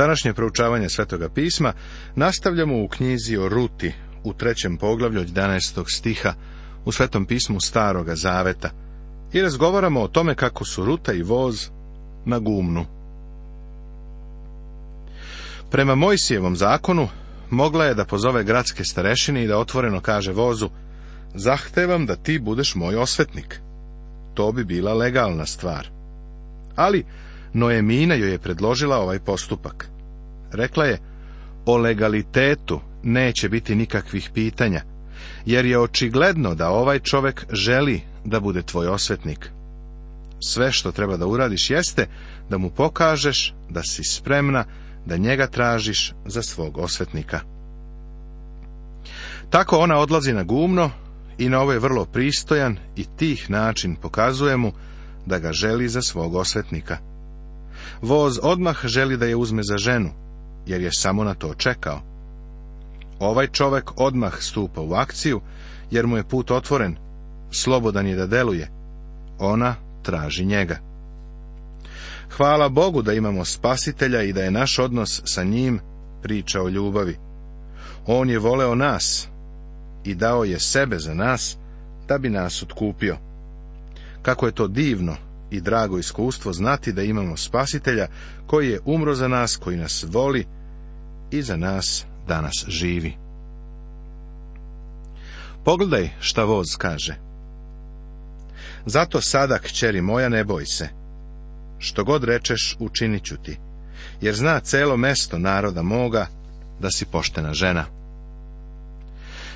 Današnje proučavanje Svetoga pisma nastavljamo u knjizi o Ruti u trećem poglavlju od 11. stiha u Svetom pismu Staroga Zaveta i razgovaramo o tome kako su Ruta i voz na gumnu. Prema Mojsijevom zakonu mogla je da pozove gradske starešine i da otvoreno kaže vozu Zahtevam da ti budeš moj osvetnik. To bi bila legalna stvar. Ali Noemina joj je predložila ovaj postupak. Rekla je, o legalitetu neće biti nikakvih pitanja, jer je očigledno da ovaj čovek želi da bude tvoj osvetnik. Sve što treba da uradiš jeste da mu pokažeš da si spremna da njega tražiš za svog osvetnika. Tako ona odlazi na gumno i na ovaj vrlo pristojan i tih način pokazuje mu da ga želi za svog osvetnika voz odmah želi da je uzme za ženu, jer je samo na to čekao. Ovaj čovek odmah stupa u akciju, jer mu je put otvoren, slobodan je da deluje. Ona traži njega. Hvala Bogu da imamo spasitelja i da je naš odnos sa njim priča o ljubavi. On je voleo nas i dao je sebe za nas da bi nas otkupio. Kako je to divno i drago iskustvo znati da imamo spasitelja koji je umro za nas, koji nas voli i za nas danas živi. Pogledaj šta voz kaže. Zato sada, kćeri moja, ne boj se. Što god rečeš, učinit ću ti, jer zna celo mesto naroda moga da si poštena žena.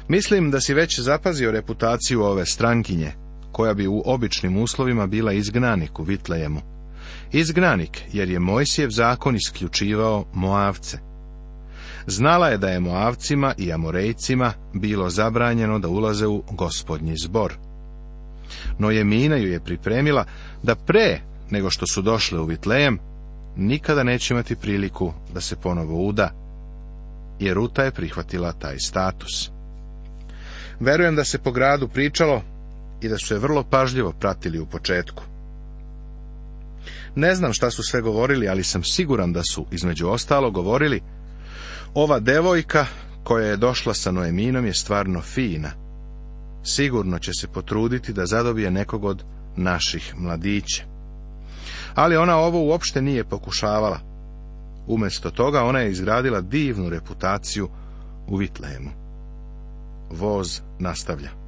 Mislim da si već zapazio reputaciju ove strankinje, koja bi u običnim uslovima bila izgnanik u Vitlejemu. Izgnanik, jer je Mojsijev zakon isključivao Moavce. Znala je da je Moavcima i Amorejcima bilo zabranjeno da ulaze u gospodnji zbor. No mina ju je pripremila da pre nego što su došle u Vitlejem, nikada neće imati priliku da se ponovo uda, jer Ruta je prihvatila taj status. Verujem da se po gradu pričalo i da su je vrlo pažljivo pratili u početku. Ne znam šta su sve govorili, ali sam siguran da su, između ostalo, govorili Ova devojka koja je došla sa Noeminom je stvarno fina. Sigurno će se potruditi da zadobije nekog od naših mladiće. Ali ona ovo uopšte nije pokušavala. Umesto toga ona je izgradila divnu reputaciju u Vitlemu. Voz nastavlja.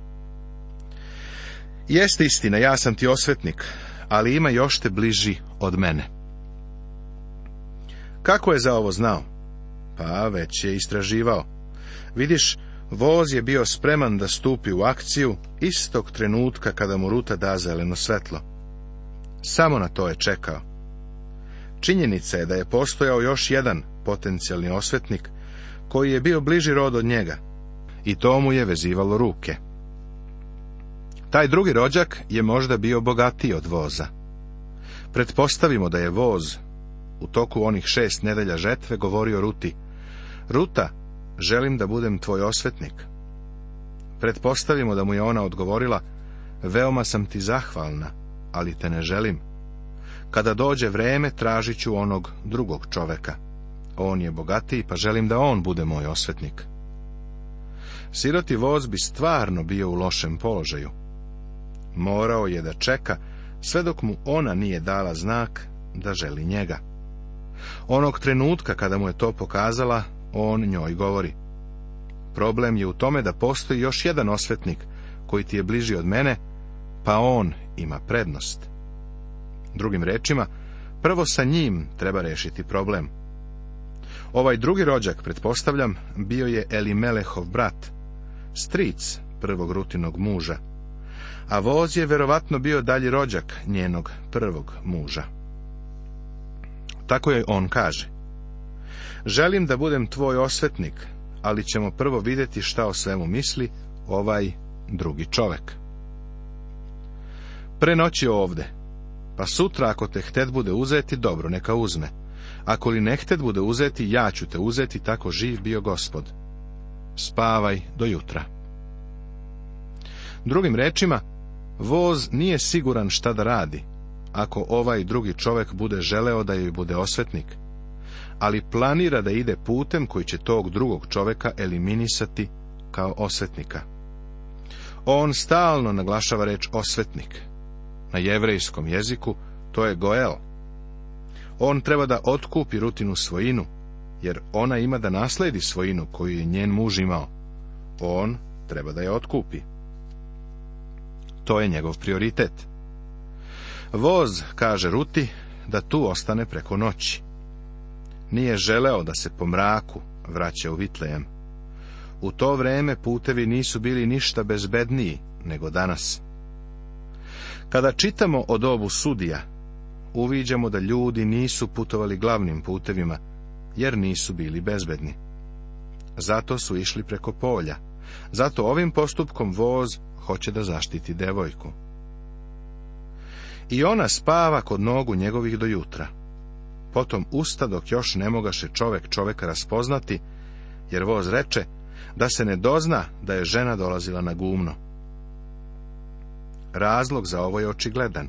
Jeste istina, ja sam ti osvetnik, ali ima još te bliži od mene. Kako je za ovo znao? Pa već je istraživao. Vidiš, voz je bio spreman da stupi u akciju istog trenutka kada mu ruta da zeleno svetlo. Samo na to je čekao. Činjenica je da je postojao još jedan potencijalni osvetnik koji je bio bliži rod od njega i to mu je vezivalo ruke. Taj drugi rođak je možda bio bogatiji od voza. Pretpostavimo da je voz u toku onih šest nedelja žetve govorio Ruti. Ruta, želim da budem tvoj osvetnik. Pretpostavimo da mu je ona odgovorila, veoma sam ti zahvalna, ali te ne želim. Kada dođe vreme, tražit ću onog drugog čoveka. On je bogatiji, pa želim da on bude moj osvetnik. Siroti voz bi stvarno bio u lošem položaju. Morao je da čeka, sve dok mu ona nije dala znak da želi njega. Onog trenutka kada mu je to pokazala, on njoj govori. Problem je u tome da postoji još jedan osvetnik koji ti je bliži od mene, pa on ima prednost. Drugim rečima, prvo sa njim treba rešiti problem. Ovaj drugi rođak, pretpostavljam, bio je Elimelehov brat, stric prvog rutinog muža, a voz je verovatno bio dalji rođak njenog prvog muža. Tako je on kaže. Želim da budem tvoj osvetnik, ali ćemo prvo vidjeti šta o svemu misli ovaj drugi čovek. Prenoći ovde, pa sutra ako te htet bude uzeti, dobro neka uzme. Ako li ne htet bude uzeti, ja ću te uzeti, tako živ bio gospod. Spavaj do jutra. Drugim rečima, Voz nije siguran šta da radi, ako ovaj drugi čovek bude želeo da joj bude osvetnik, ali planira da ide putem koji će tog drugog čoveka eliminisati kao osvetnika. On stalno naglašava reč osvetnik. Na jevrejskom jeziku to je goel. On treba da otkupi rutinu svojinu, jer ona ima da nasledi svojinu koju je njen muž imao. On treba da je otkupi. To je njegov prioritet. Voz, kaže Ruti, da tu ostane preko noći. Nije želeo da se po mraku vraća u Vitlejem. U to vreme putevi nisu bili ništa bezbedniji nego danas. Kada čitamo o dobu sudija, uviđamo da ljudi nisu putovali glavnim putevima, jer nisu bili bezbedni. Zato su išli preko polja, zato ovim postupkom voz hoće da zaštiti devojku. I ona spava kod nogu njegovih do jutra. Potom usta dok još ne mogaše čovek čoveka raspoznati, jer voz reče da se ne dozna da je žena dolazila na gumno. Razlog za ovo je očigledan.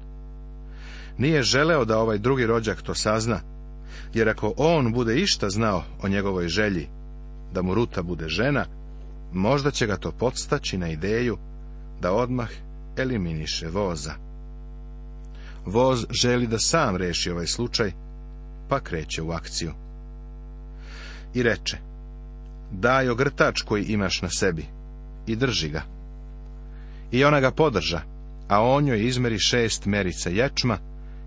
Nije želeo da ovaj drugi rođak to sazna, jer ako on bude išta znao o njegovoj želji, da mu Ruta bude žena, Možda će ga to podstaći na ideju da odmah eliminiše voza. Voz želi da sam reši ovaj slučaj, pa kreće u akciju. I reče, daj ogrtač koji imaš na sebi i drži ga. I ona ga podrža, a on joj izmeri šest merica ječma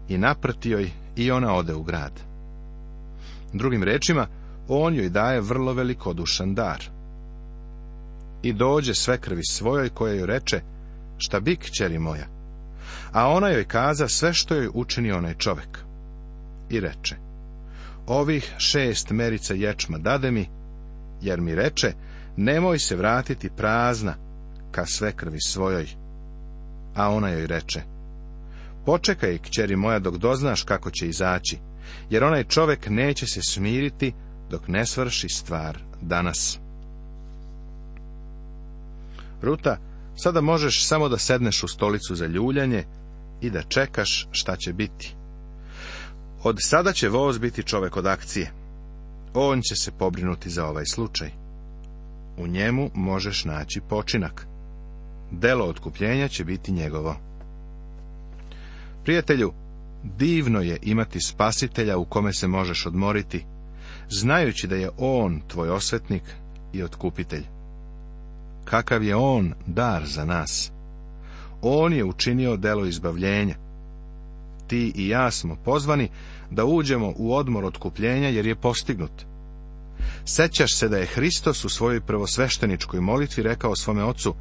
i naprti joj i ona ode u grad. Drugim rečima, on joj daje vrlo velikodušan dar i dođe krvi svojoj, koja joj reče, šta bi kćeri moja? A ona joj kaza sve što joj učini onaj čovek. I reče, ovih šest merica ječma dade mi, jer mi reče, nemoj se vratiti prazna ka krvi svojoj. A ona joj reče, počekaj, kćeri moja, dok doznaš kako će izaći, jer onaj čovek neće se smiriti dok ne svrši stvar danas. Ruta, sada možeš samo da sedneš u stolicu za ljuljanje i da čekaš šta će biti. Od sada će voz biti čovek od akcije. On će se pobrinuti za ovaj slučaj. U njemu možeš naći počinak. Delo otkupljenja će biti njegovo. Prijatelju, divno je imati spasitelja u kome se možeš odmoriti, znajući da je on tvoj osvetnik i otkupitelj kakav je on dar za nas. On je učinio delo izbavljenja. Ti i ja smo pozvani da uđemo u odmor otkupljenja jer je postignut. Sećaš se da je Hristos u svojoj prvosvešteničkoj molitvi rekao svome ocu,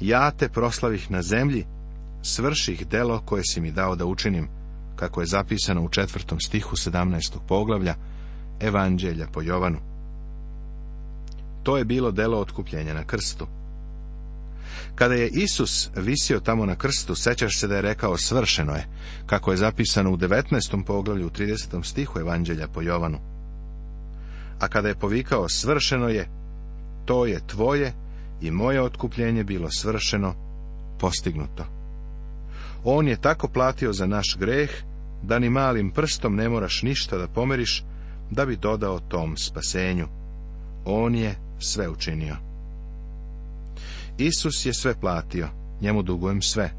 ja te proslavih na zemlji, svrših delo koje si mi dao da učinim, kako je zapisano u četvrtom stihu 17. poglavlja Evanđelja po Jovanu. To je bilo delo otkupljenja na krstu. Kada je Isus visio tamo na krstu, sećaš se da je rekao svršeno je, kako je zapisano u 19. poglavlju u 30. stihu Evanđelja po Jovanu. A kada je povikao svršeno je, to je tvoje i moje otkupljenje bilo svršeno, postignuto. On je tako platio za naš greh, da ni malim prstom ne moraš ništa da pomeriš, da bi dodao tom spasenju. On je sve učinio. Isus je sve platio, njemu dugujem sve.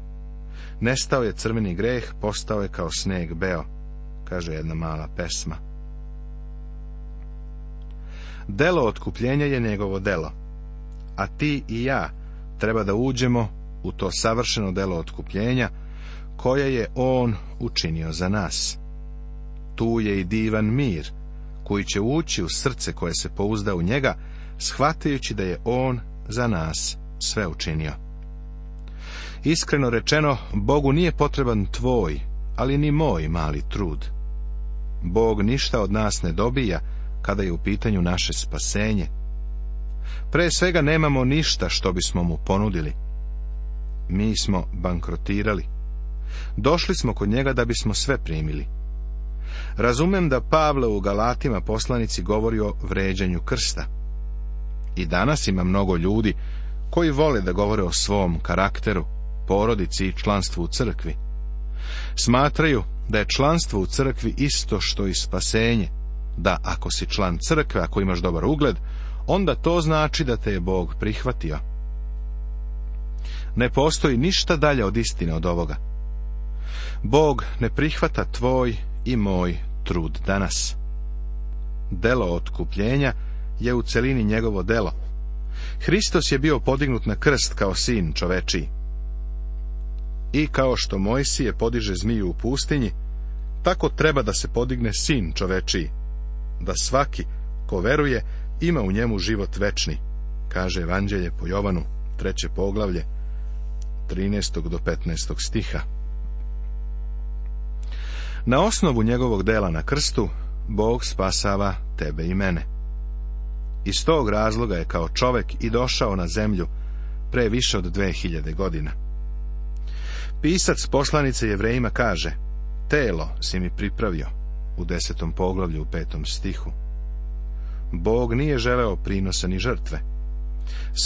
Nestao je crveni greh, postao je kao sneg beo, kaže jedna mala pesma. Delo otkupljenja je njegovo delo, a ti i ja treba da uđemo u to savršeno delo otkupljenja, koje je On učinio za nas. Tu je i divan mir, koji će ući u srce koje se pouzda u njega shvatajući da je On za nas sve učinio. Iskreno rečeno, Bogu nije potreban tvoj, ali ni moj mali trud. Bog ništa od nas ne dobija kada je u pitanju naše spasenje. Pre svega nemamo ništa što bismo mu ponudili. Mi smo bankrotirali. Došli smo kod njega da bismo sve primili. Razumem da Pavle u Galatima poslanici govori o vređanju krsta. I danas ima mnogo ljudi koji vole da govore o svom karakteru, porodici i članstvu u crkvi. Smatraju da je članstvo u crkvi isto što i spasenje, da ako si član crkve, ako imaš dobar ugled, onda to znači da te je Bog prihvatio. Ne postoji ništa dalje od istine od ovoga. Bog ne prihvata tvoj i moj trud danas. Delo otkupljenja je u celini njegovo delo. Hristos je bio podignut na krst kao sin čovečiji. I kao što Mojsije podiže zmiju u pustinji, tako treba da se podigne sin čovečiji, da svaki ko veruje ima u njemu život večni, kaže Evanđelje po Jovanu, treće poglavlje, 13. do 15. stiha. Na osnovu njegovog dela na krstu, Bog spasava tebe i mene. Iz tog razloga je kao čovek i došao na zemlju pre više od 2000 godina. Pisac poslanice Jevrejima kaže, telo si mi pripravio, u desetom poglavlju u petom stihu. Bog nije želeo prinosa ni žrtve.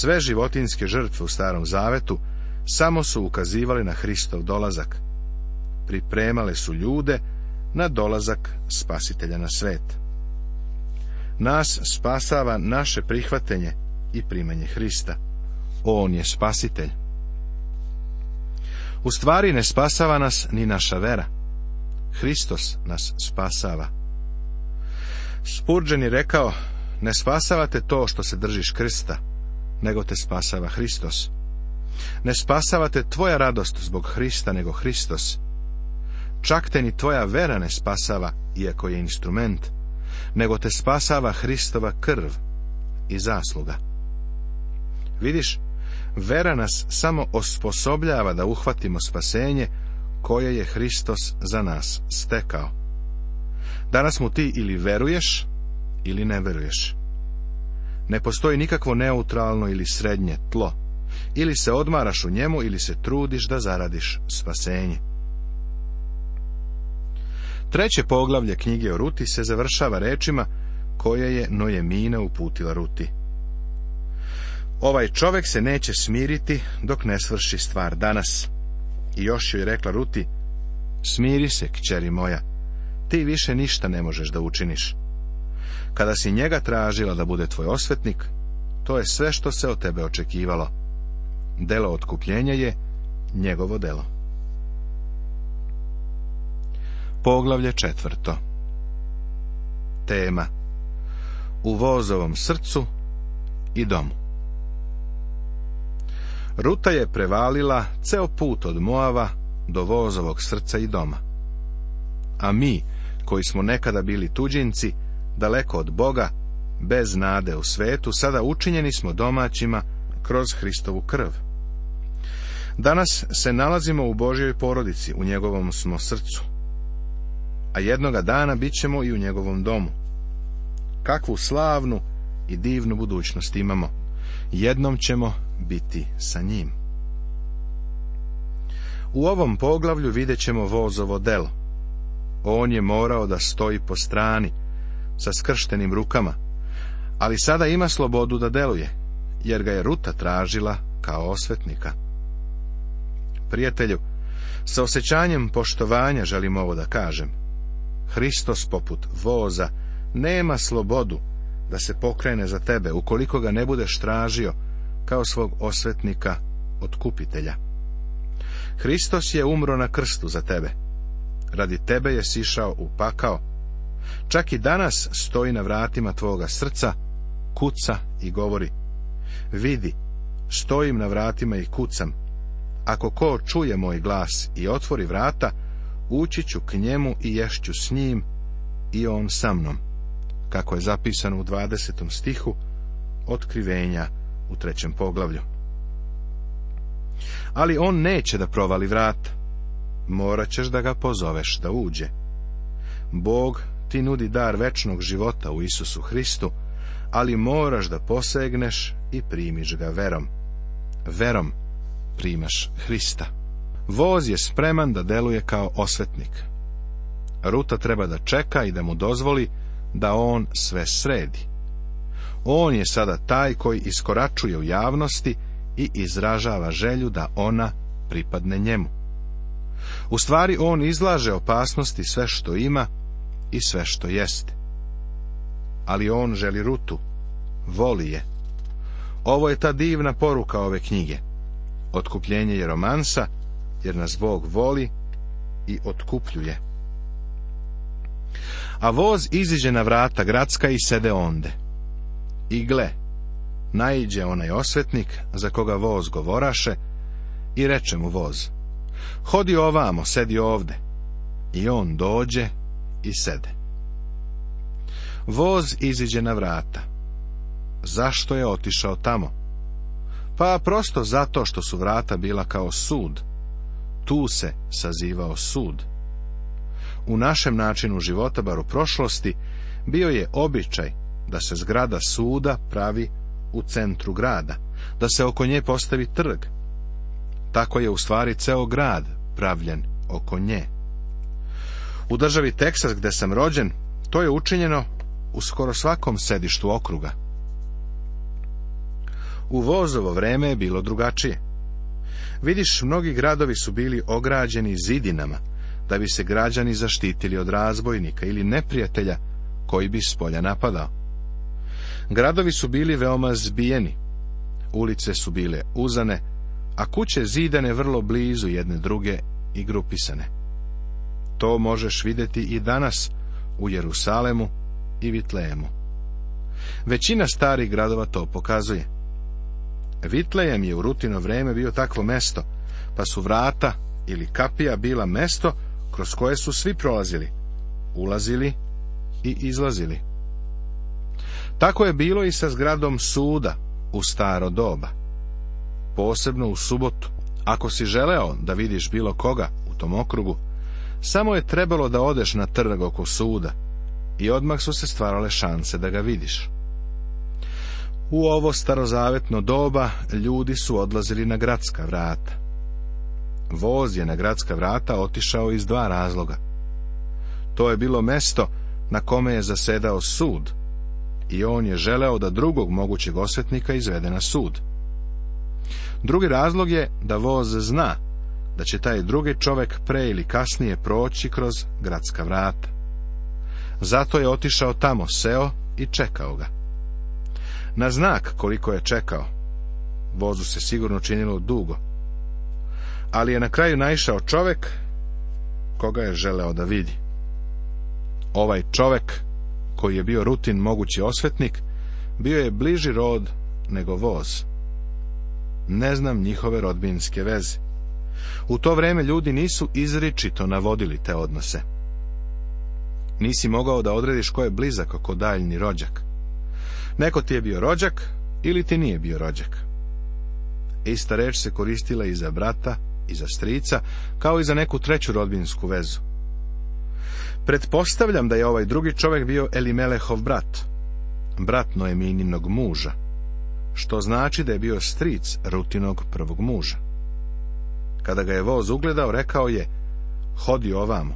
Sve životinske žrtve u starom zavetu samo su ukazivali na Hristov dolazak. Pripremale su ljude na dolazak spasitelja na svet nas spasava naše prihvatenje i primanje Hrista. On je spasitelj. U stvari ne spasava nas ni naša vera. Hristos nas spasava. Spurđen je rekao, ne spasavate to što se držiš Krista nego te spasava Hristos. Ne spasavate tvoja radost zbog Hrista, nego Hristos. Čak te ni tvoja vera ne spasava, iako je instrument, nego te spasava Hristova krv i zasluga. Vidiš, vera nas samo osposobljava da uhvatimo spasenje koje je Hristos za nas stekao. Danas mu ti ili veruješ, ili ne veruješ. Ne postoji nikakvo neutralno ili srednje tlo. Ili se odmaraš u njemu, ili se trudiš da zaradiš spasenje. Treće poglavlje knjige o Ruti se završava rečima koje je Nojemina uputila Ruti. Ovaj čovek se neće smiriti dok ne svrši stvar danas. I još joj rekla Ruti, smiri se, kćeri moja, ti više ništa ne možeš da učiniš. Kada si njega tražila da bude tvoj osvetnik, to je sve što se od tebe očekivalo. Delo otkupljenja je njegovo delo. Poglavlje četvrto Tema U vozovom srcu i domu Ruta je prevalila ceo put od Moava do vozovog srca i doma. A mi, koji smo nekada bili tuđinci, daleko od Boga, bez nade u svetu, sada učinjeni smo domaćima kroz Hristovu krv. Danas se nalazimo u Božjoj porodici, u njegovom smo srcu a jednoga dana bit ćemo i u njegovom domu. Kakvu slavnu i divnu budućnost imamo. Jednom ćemo biti sa njim. U ovom poglavlju vidjet ćemo vozovo delo. On je morao da stoji po strani, sa skrštenim rukama, ali sada ima slobodu da deluje, jer ga je Ruta tražila kao osvetnika. Prijatelju, sa osjećanjem poštovanja želim ovo da kažem. Hristos poput voza nema slobodu da se pokrene za tebe, ukoliko ga ne budeš tražio kao svog osvetnika, otkupitelja. Hristos je umro na krstu za tebe. Radi tebe je sišao u pakao. Čak i danas stoji na vratima tvoga srca, kuca i govori. Vidi, stojim na vratima i kucam. Ako ko čuje moj glas i otvori vrata, ući ću k njemu i ješću s njim i on sa mnom, kako je zapisano u 20. stihu otkrivenja u trećem poglavlju. Ali on neće da provali vrat, morat ćeš da ga pozoveš da uđe. Bog ti nudi dar večnog života u Isusu Hristu, ali moraš da posegneš i primiš ga verom. Verom primaš Hrista. Voz je spreman da deluje kao osvetnik. Ruta treba da čeka i da mu dozvoli da on sve sredi. On je sada taj koji iskoračuje u javnosti i izražava želju da ona pripadne njemu. U stvari on izlaže opasnosti sve što ima i sve što jeste. Ali on želi Rutu, voli je. Ovo je ta divna poruka ove knjige. Otkupljenje je romansa jer nas Bog voli i otkupljuje. A voz iziđe na vrata gradska i sede onde. I gle, naiđe onaj osvetnik, za koga voz govoraše, i reče mu voz, hodi ovamo, sedi ovde. I on dođe i sede. Voz iziđe na vrata. Zašto je otišao tamo? Pa prosto zato što su vrata bila kao sud, tu se sazivao sud. U našem načinu života, bar u prošlosti, bio je običaj da se zgrada suda pravi u centru grada, da se oko nje postavi trg. Tako je u stvari ceo grad pravljen oko nje. U državi Teksas gde sam rođen, to je učinjeno u skoro svakom sedištu okruga. U vozovo vreme je bilo drugačije. Vidiš, mnogi gradovi su bili ograđeni zidinama, da bi se građani zaštitili od razbojnika ili neprijatelja koji bi s polja napadao. Gradovi su bili veoma zbijeni, ulice su bile uzane, a kuće zidane vrlo blizu jedne druge i grupisane. To možeš vidjeti i danas u Jerusalemu i Vitlejemu. Većina starih gradova to pokazuje. Vitlejem je u rutino vrijeme bio takvo mesto, pa su vrata ili kapija bila mesto kroz koje su svi prolazili, ulazili i izlazili. Tako je bilo i sa zgradom suda u staro doba. Posebno u subotu, ako si želeo da vidiš bilo koga u tom okrugu, samo je trebalo da odeš na trg oko suda i odmah su se stvarale šanse da ga vidiš. U ovo starozavetno doba ljudi su odlazili na gradska vrata. Voz je na gradska vrata otišao iz dva razloga. To je bilo mesto na kome je zasedao sud i on je želeo da drugog mogućeg osvetnika izvede na sud. Drugi razlog je da voz zna da će taj drugi čovek pre ili kasnije proći kroz gradska vrata. Zato je otišao tamo, seo i čekao ga na znak koliko je čekao. Vozu se sigurno činilo dugo. Ali je na kraju naišao čovek koga je želeo da vidi. Ovaj čovek, koji je bio rutin mogući osvetnik, bio je bliži rod nego voz. Ne znam njihove rodbinske veze. U to vreme ljudi nisu izričito navodili te odnose. Nisi mogao da odrediš ko je blizak ako daljni rođak. Neko ti je bio rođak ili ti nije bio rođak. Ista reč se koristila i za brata, i za strica, kao i za neku treću rodbinsku vezu. Pretpostavljam da je ovaj drugi čovjek bio Elimelehov brat, brat Noemininog muža, što znači da je bio stric Rutinog prvog muža. Kada ga je voz ugledao, rekao je, hodi ovamo.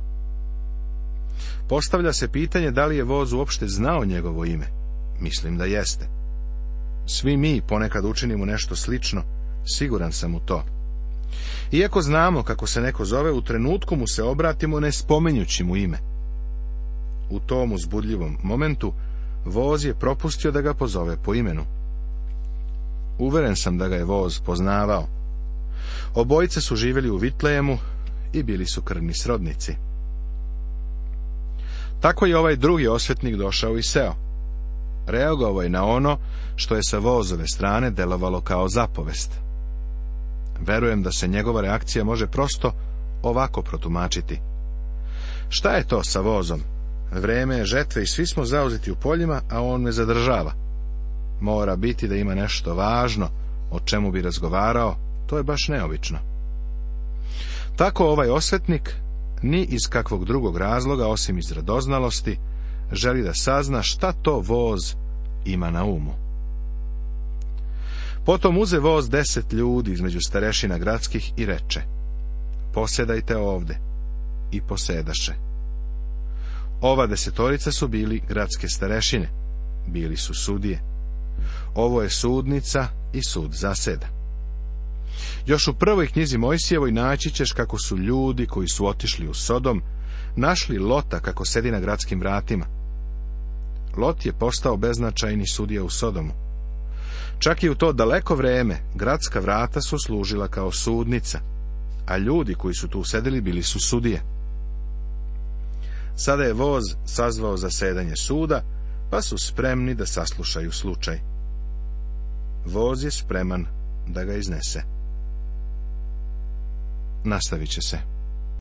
Postavlja se pitanje da li je voz uopšte znao njegovo ime. Mislim da jeste. Svi mi ponekad učinimo nešto slično, siguran sam u to. Iako znamo kako se neko zove, u trenutku mu se obratimo ne spomenjući mu ime. U tom uzbudljivom momentu voz je propustio da ga pozove po imenu. Uveren sam da ga je voz poznavao. Obojice su živjeli u Vitlejemu i bili su krvni srodnici. Tako je ovaj drugi osvetnik došao i seo. Reagovao je na ono što je sa vozove strane delovalo kao zapovest. Verujem da se njegova reakcija može prosto ovako protumačiti. Šta je to sa vozom? Vreme je žetve i svi smo zauzeti u poljima, a on me zadržava. Mora biti da ima nešto važno, o čemu bi razgovarao, to je baš neobično. Tako ovaj osvetnik, ni iz kakvog drugog razloga, osim iz radoznalosti, želi da sazna šta to voz ima na umu. Potom uze voz deset ljudi između starešina gradskih i reče, posedajte ovde, i posedaše. Ova desetorica su bili gradske starešine, bili su sudije. Ovo je sudnica i sud zaseda. Još u prvoj knjizi Mojsijevoj naći ćeš kako su ljudi koji su otišli u Sodom, našli Lota kako sedi na gradskim vratima Lot je postao beznačajni sudija u Sodomu. Čak i u to daleko vreme gradska vrata su služila kao sudnica, a ljudi koji su tu sedeli bili su sudije. Sada je voz sazvao zasedanje suda, pa su spremni da saslušaju slučaj. Voz je spreman da ga iznese. Nastavit će se.